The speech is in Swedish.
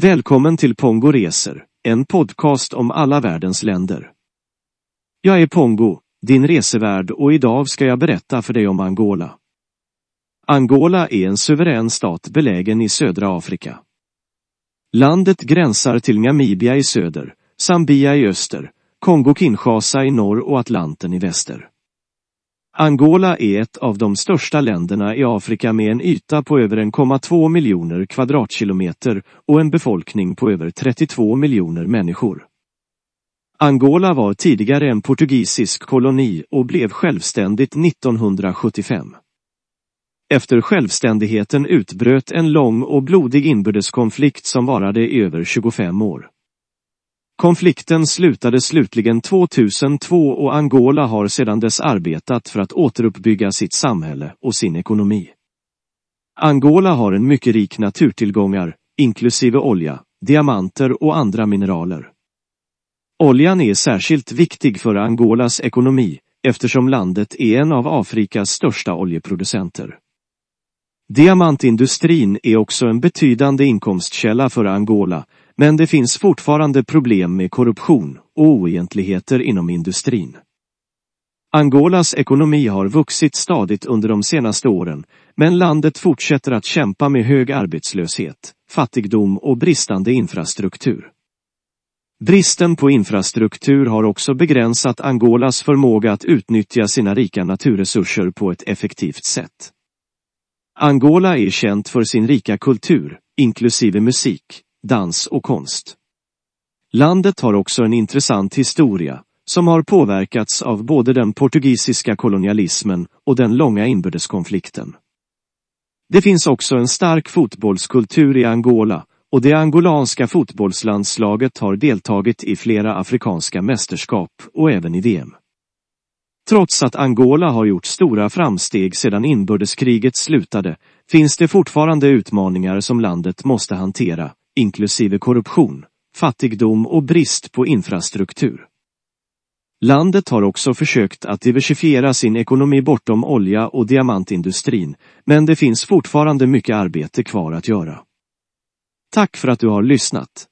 Välkommen till Pongo Reser, en podcast om alla världens länder. Jag är Pongo, din resevärd och idag ska jag berätta för dig om Angola. Angola är en suverän stat belägen i södra Afrika. Landet gränsar till Namibia i söder, Zambia i öster, Kongo-Kinshasa i norr och Atlanten i väster. Angola är ett av de största länderna i Afrika med en yta på över 1,2 miljoner kvadratkilometer och en befolkning på över 32 miljoner människor. Angola var tidigare en portugisisk koloni och blev självständigt 1975. Efter självständigheten utbröt en lång och blodig inbördeskonflikt som varade i över 25 år. Konflikten slutade slutligen 2002 och Angola har sedan dess arbetat för att återuppbygga sitt samhälle och sin ekonomi. Angola har en mycket rik naturtillgångar, inklusive olja, diamanter och andra mineraler. Oljan är särskilt viktig för Angolas ekonomi eftersom landet är en av Afrikas största oljeproducenter. Diamantindustrin är också en betydande inkomstkälla för Angola men det finns fortfarande problem med korruption och oegentligheter inom industrin. Angolas ekonomi har vuxit stadigt under de senaste åren, men landet fortsätter att kämpa med hög arbetslöshet, fattigdom och bristande infrastruktur. Bristen på infrastruktur har också begränsat Angolas förmåga att utnyttja sina rika naturresurser på ett effektivt sätt. Angola är känt för sin rika kultur, inklusive musik, dans och konst. Landet har också en intressant historia, som har påverkats av både den portugisiska kolonialismen och den långa inbördeskonflikten. Det finns också en stark fotbollskultur i Angola och det angolanska fotbollslandslaget har deltagit i flera afrikanska mästerskap och även i VM. Trots att Angola har gjort stora framsteg sedan inbördeskriget slutade finns det fortfarande utmaningar som landet måste hantera, inklusive korruption, fattigdom och brist på infrastruktur. Landet har också försökt att diversifiera sin ekonomi bortom olja och diamantindustrin, men det finns fortfarande mycket arbete kvar att göra. Tack för att du har lyssnat.